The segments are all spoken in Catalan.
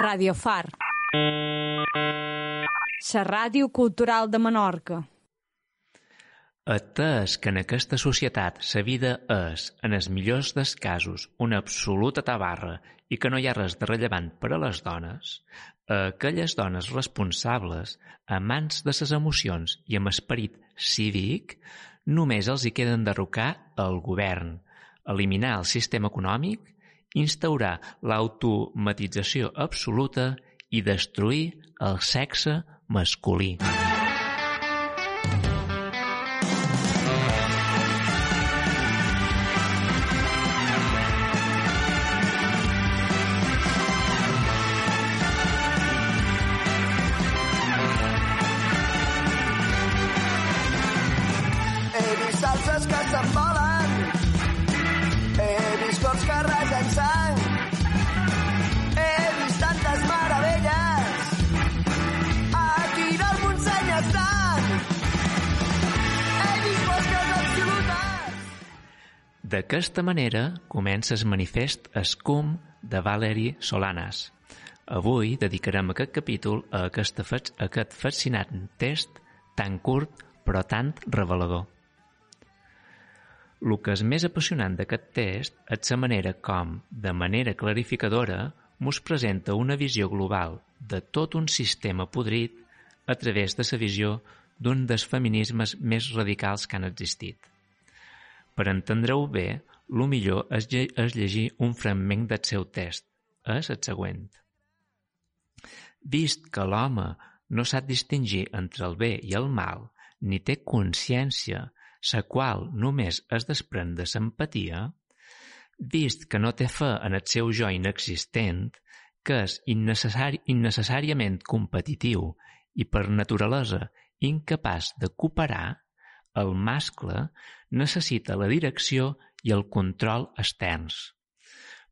Radio Far. La ràdio cultural de Menorca. Atès que en aquesta societat la vida és, en els millors dels casos, una absoluta tabarra i que no hi ha res de rellevant per a les dones, a aquelles dones responsables, amants de ses emocions i amb esperit cívic, només els hi queda enderrocar el govern, eliminar el sistema econòmic, instaurar l'automatització absoluta i destruir el sexe masculí. D'aquesta manera comença el manifest Escum de Valeri Solanas. Avui dedicarem aquest capítol a aquest, a aquest fascinant test tan curt però tan revelador. El que és més apassionant d'aquest test és la manera com, de manera clarificadora, mos presenta una visió global de tot un sistema podrit a través de la visió d'un dels feminismes més radicals que han existit. Per entendre-ho bé, el millor és, lle és llegir un fragment del seu test. És el següent. Vist que l'home no sap distingir entre el bé i el mal, ni té consciència, la qual només es desprèn de l'empatia, vist que no té fe en el seu jo inexistent, que és innecessari, innecessàriament competitiu i per naturalesa incapaç de cooperar, el mascle necessita la direcció i el control externs.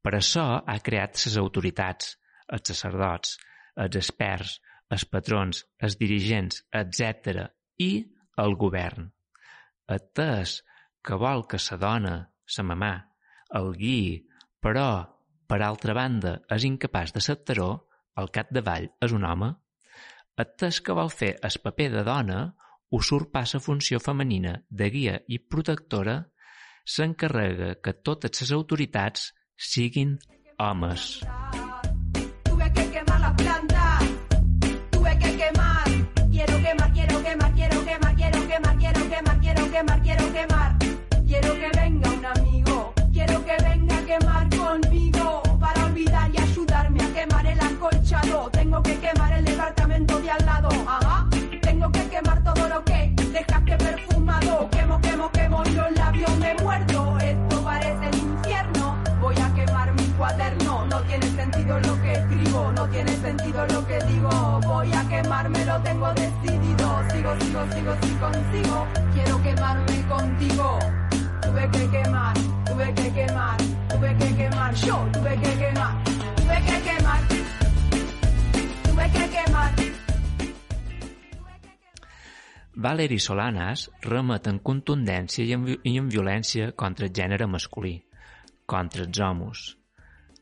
Per això ha creat les autoritats, els sacerdots, els experts, els patrons, els dirigents, etc. i el govern. Atès que vol que sa dona, sa mamà, el guiï, però, per altra banda, és incapaç de ser-ho, al capdavall és un home, atès que vol fer el paper de dona, usurpar la funció femenina de guia i protectora, s'encarrega que totes les autoritats siguin homes. Tuve que quemar la planta, tuve que quemar. Quiero quemar, quiero quemar, quiero quemar, quiero quemar, quiero quemar, quiero quemar, quiero quemar. Quemarme, lo tengo decidido. Sigo, sigo, sigo, sigo, sigo. Quiero quemarme contigo. Tuve que quemar, tuve que quemar, tuve que quemar. Yo tuve que quemar, tuve que quemar. Tuve que quemar. Valeri Solanas remet en contundència i en, i en violència contra el gènere masculí, contra els homes,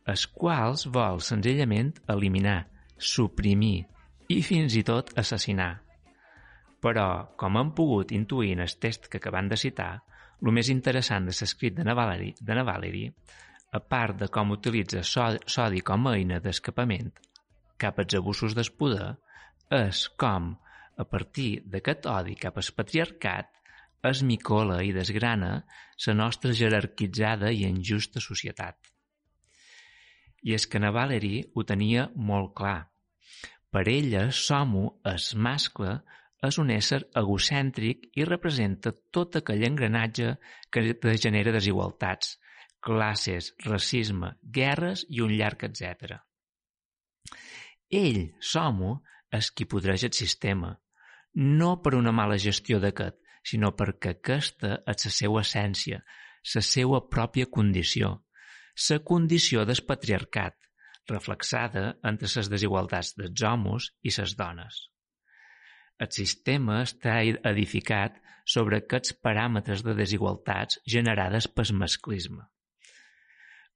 els quals vol senzillament eliminar, suprimir i fins i tot assassinar. Però, com hem pogut intuir en el test que acabem de citar, el més interessant de l'escrit de na Valeri, de na Valeri, a part de com utilitza so- sodi com a eina d'escapament cap als abusos del poder, és com, a partir d'aquest odi cap al patriarcat, es micola i desgrana la nostra jerarquitzada i injusta societat. I és que na Valery ho tenia molt clar. Per ella, Somo, es mascle, és un ésser egocèntric i representa tot aquell engranatge que genera desigualtats, classes, racisme, guerres i un llarg etc. Ell, Somo, és qui podreix el sistema, no per una mala gestió d'aquest, sinó perquè aquesta és la seva essència, la seva pròpia condició, la condició del patriarcat, reflexada entre les desigualtats dels homes i les dones. El sistema està edificat sobre aquests paràmetres de desigualtats generades pel masclisme.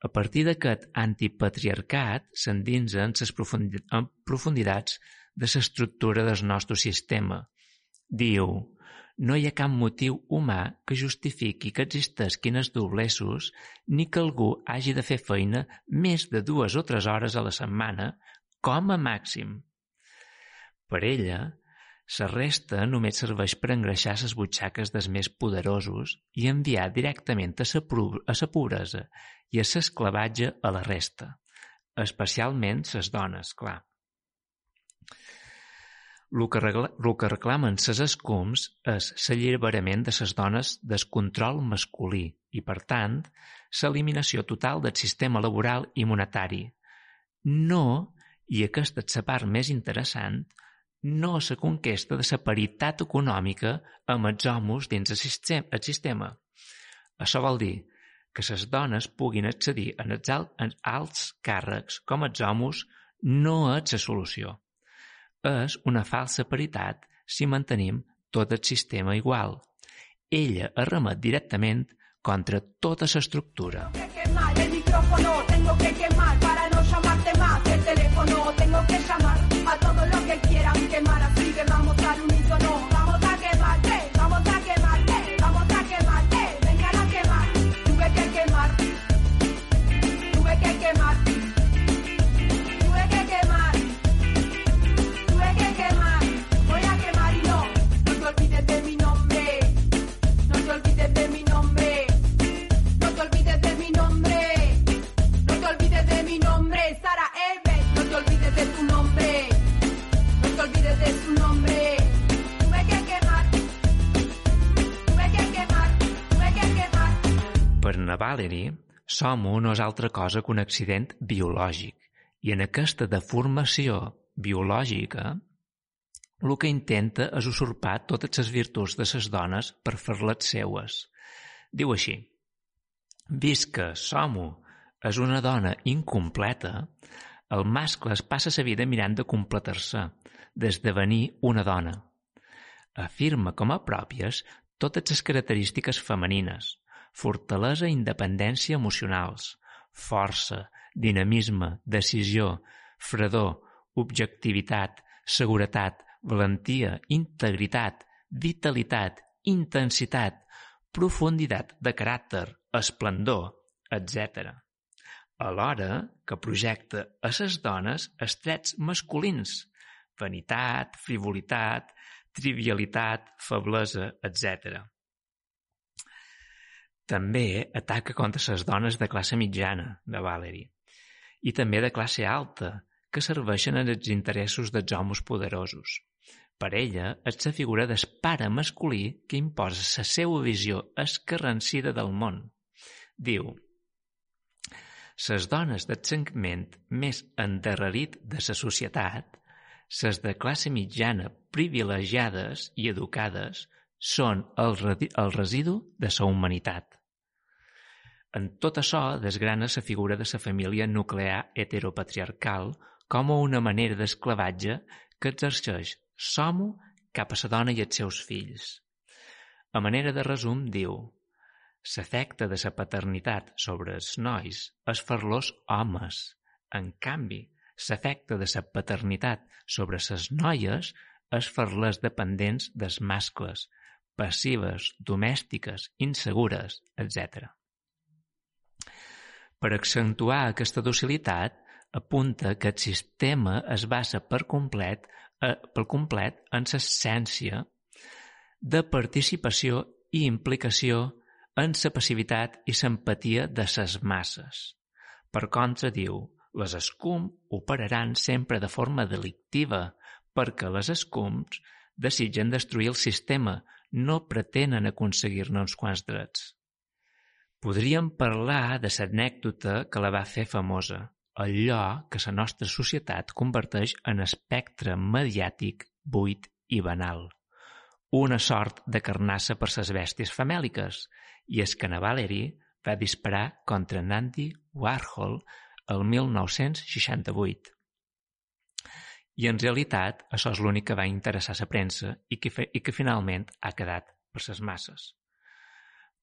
A partir d'aquest antipatriarcat s'endinsen les profundi profundidats de l'estructura del nostre sistema. Diu, no hi ha cap motiu humà que justifiqui que existeixin els doblesos ni que algú hagi de fer feina més de dues o tres hores a la setmana, com a màxim. Per ella, la resta només serveix per engreixar les butxaques dels més poderosos i enviar directament a la pobresa i a l'esclavatge a la resta, especialment les dones, clar. El que, reclamen les escums és l'alliberament de les dones del control masculí i, per tant, l'eliminació total del sistema laboral i monetari. No, i aquesta és la part més interessant, no la conquesta de la paritat econòmica amb els homes dins el sistema. Això vol dir que les dones puguin accedir en els alts càrrecs com els homes no és la solució. És una falsa paritat si mantenim tot el sistema igual. Ella arremet directament contra tota l'estructura. El micrófono tengo que quemar para no llamarte más. El teléfono tengo que llamar a todo lo que quieran quemar. Así que vamos al unísono. Valerie, Somo no és altra cosa que un accident biològic i en aquesta deformació biològica el que intenta és usurpar totes les virtuts de les dones per fer-les seues. Diu així, vist que Somo és una dona incompleta, el mascle es passa la vida mirant de completar-se, d'esdevenir una dona. Afirma com a pròpies totes les característiques femenines, fortalesa i independència emocionals, força, dinamisme, decisió, fredor, objectivitat, seguretat, valentia, integritat, vitalitat, intensitat, profunditat de caràcter, esplendor, etc. Alhora que projecta a les dones els trets masculins, vanitat, frivolitat, trivialitat, feblesa, etc. També ataca contra les dones de classe mitjana, de Valerie, i també de classe alta, que serveixen als interessos dels homes poderosos. Per ella és la figura del masculí que imposa la seva visió escarrancida del món. Diu, les dones del segment més endarrerit de la societat, les de classe mitjana privilegiades i educades, són el, el residu de la humanitat. En tot això desgrana la figura de la família nuclear heteropatriarcal com a una manera d'esclavatge que exerceix Somo cap a la dona i els seus fills. A manera de resum, diu L'efecte de la paternitat sobre els nois és fer-los homes. En canvi, l'efecte de la paternitat sobre les noies és fer-les dependents dels mascles, passives, domèstiques, insegures, etc. Per accentuar aquesta docilitat, apunta que el sistema es basa per complet, eh, per complet en l'essència de participació i implicació en la passivitat i l'empatia de les masses. Per contra, diu, les escum operaran sempre de forma delictiva perquè les escums desitgen destruir el sistema, no pretenen aconseguir-ne uns quants drets. Podríem parlar de l'anècdota que la va fer famosa, allò que la nostra societat converteix en espectre mediàtic buit i banal. Una sort de carnassa per ses bèsties famèliques, i és que na Valerie va disparar contra Nandy Warhol el 1968. I en realitat això és l'únic que va interessar la premsa i que, i que finalment ha quedat per ses masses.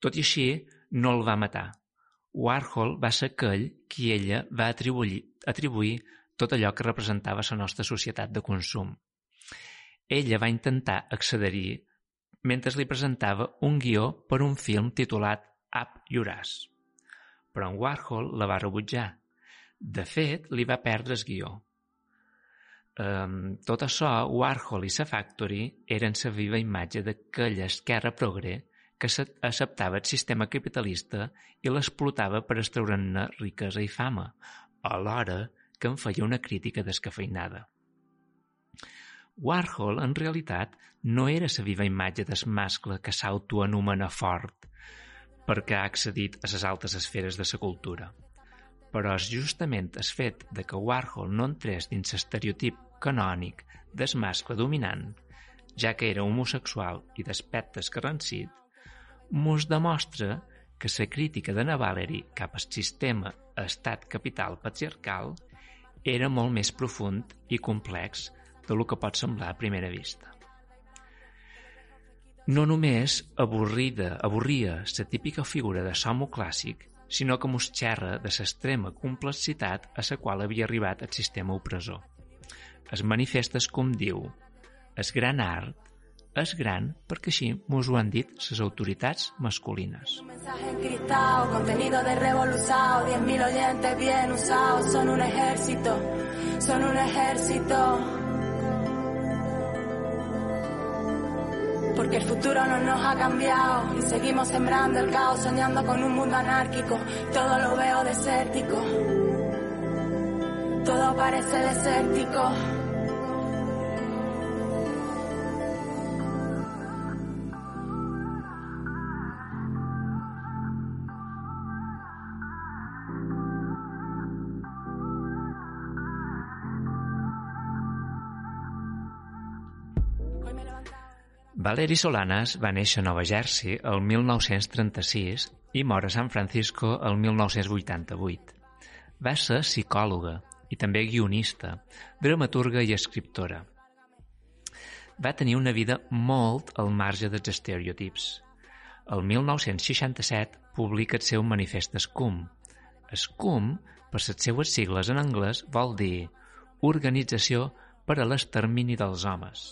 Tot i així, no el va matar. Warhol va ser aquell qui ella va atribuir, atribuir tot allò que representava la nostra societat de consum. Ella va intentar accedir mentre li presentava un guió per un film titulat Up Your Ass. Però en Warhol la va rebutjar. De fet, li va perdre el guió. Um, tot això, Warhol i sa Factory eren la viva imatge d'aquella esquerra progre que acceptava el sistema capitalista i l'explotava per extreure'n riquesa i fama, alhora que en feia una crítica descafeinada. Warhol, en realitat, no era la viva imatge del mascle que s'autoanomena fort perquè ha accedit a les altes esferes de la cultura. Però és justament el fet de que Warhol no entrés dins l'estereotip canònic del mascle dominant, ja que era homosexual i d'aspecte escarrancit, mos demostra que la crítica de Navalny cap al sistema estat capital patriarcal era molt més profund i complex del que pot semblar a primera vista. No només avorrida, avorria la típica figura de l'homo clàssic, sinó que mos xerra de l'extrema complexitat a la qual havia arribat el sistema opressor. Es manifestes com diu, el gran art és gran perquè així mos ho han dit les autoritats masculines. Contenido de revolucionado, 10.000 oyentes bien usados, son un ejército, son un ejército. Porque el futuro no nos ha cambiado y seguimos sembrando el caos, soñando con un mundo anárquico. Todo lo veo desértico, todo parece desértico. Valeri Solanas va néixer a Nova Jersey el 1936 i mor a San Francisco el 1988. Va ser psicòloga i també guionista, dramaturga i escriptora. Va tenir una vida molt al marge dels estereotips. El 1967 publica el seu manifest SCUM. SCUM, per les seues sigles en anglès, vol dir Organització per a l'extermini dels homes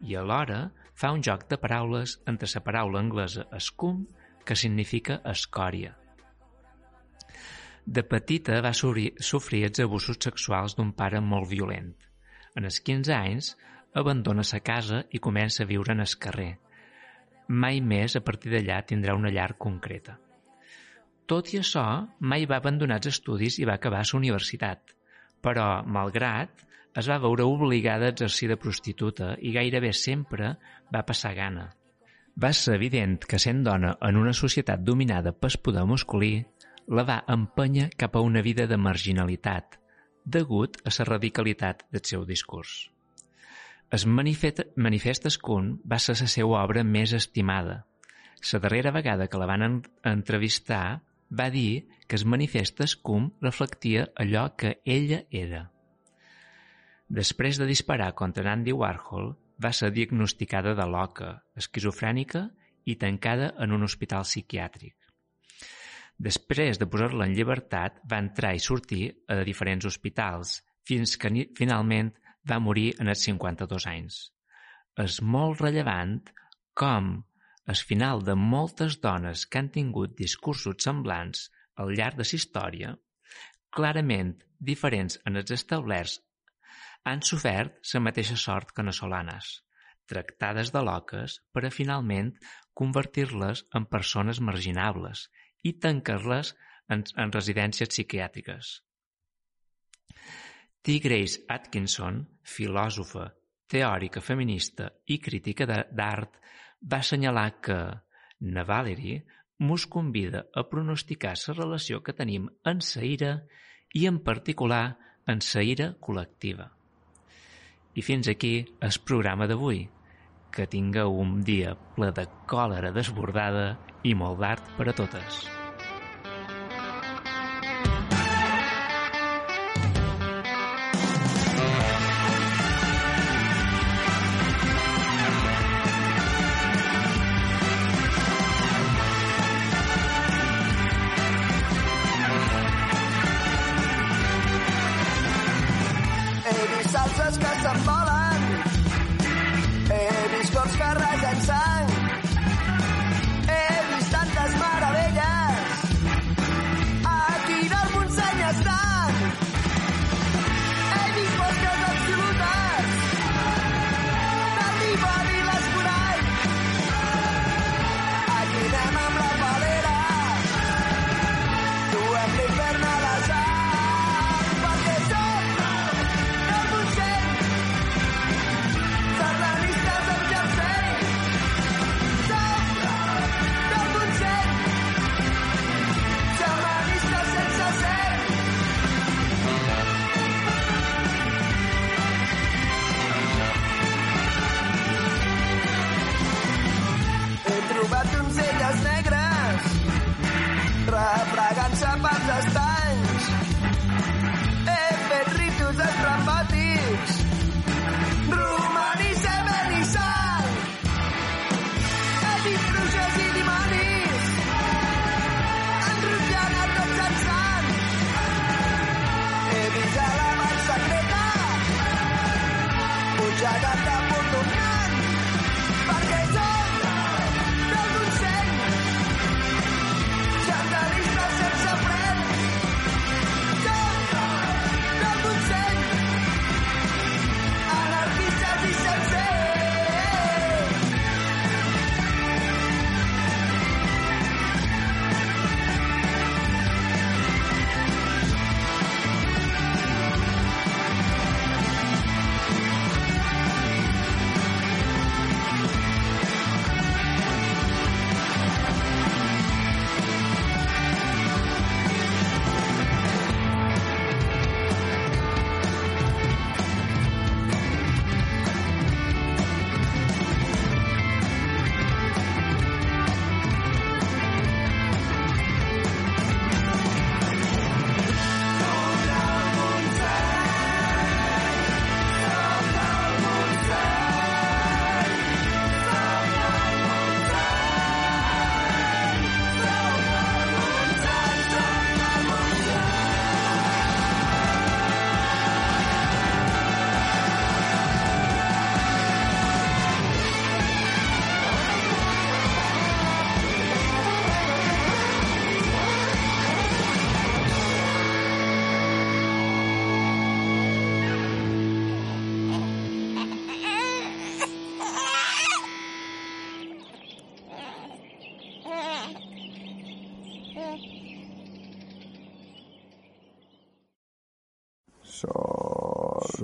i alhora fa un joc de paraules entre la paraula anglesa scum, que significa escòria. De petita va sofrir els abusos sexuals d'un pare molt violent. En els 15 anys abandona sa casa i comença a viure en el carrer. Mai més a partir d'allà tindrà una llar concreta. Tot i això, mai va abandonar els estudis i va acabar la universitat. Però, malgrat, es va veure obligada a exercir de prostituta i gairebé sempre va passar gana. Va ser evident que sent dona en una societat dominada pel poder masculí la va empènyer cap a una vida de marginalitat, degut a la radicalitat del seu discurs. Es manifest, manifest Escun va ser la seva obra més estimada. La darrera vegada que la van entrevistar va dir que es manifest Escum reflectia allò que ella era. Després de disparar contra Andy Warhol, va ser diagnosticada de loca, esquizofrènica i tancada en un hospital psiquiàtric. Després de posar-la en llibertat, va entrar i sortir a diferents hospitals, fins que finalment va morir en els 52 anys. És molt rellevant com, al final de moltes dones que han tingut discursos semblants al llarg de la història, clarament diferents en els establerts han sofert la mateixa sort que Solanas, tractades de loques per a finalment convertir-les en persones marginables i tancar-les en, en residències psiquiàtriques. T. Grace Atkinson, filòsofa, teòrica feminista i crítica d'art, va assenyalar que Navalny mos convida a pronosticar la relació que tenim en la ira i en particular en la ira col·lectiva. I fins aquí el programa d'avui. Que tingueu un dia ple de còlera desbordada i molt d'art per a totes.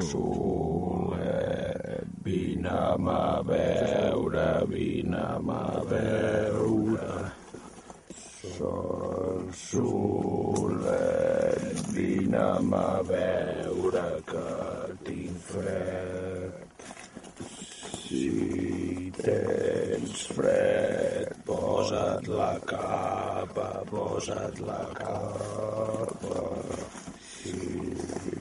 Solet, vine'm a veure, vine'm a veure. Sol, solet, vine'm a veure que tinc fred. Si tens fred, posa't la capa, posa't la capa. Si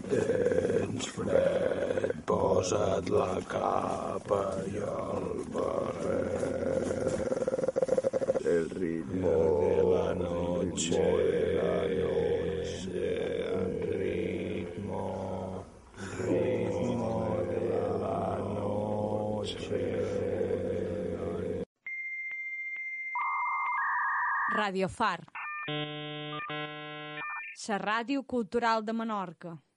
tens fred, posa't la capa i el barret. El ritmo de la noche, la noche, el ritmo, ritmo de la noche. Radio Far. La ràdio cultural de Menorca.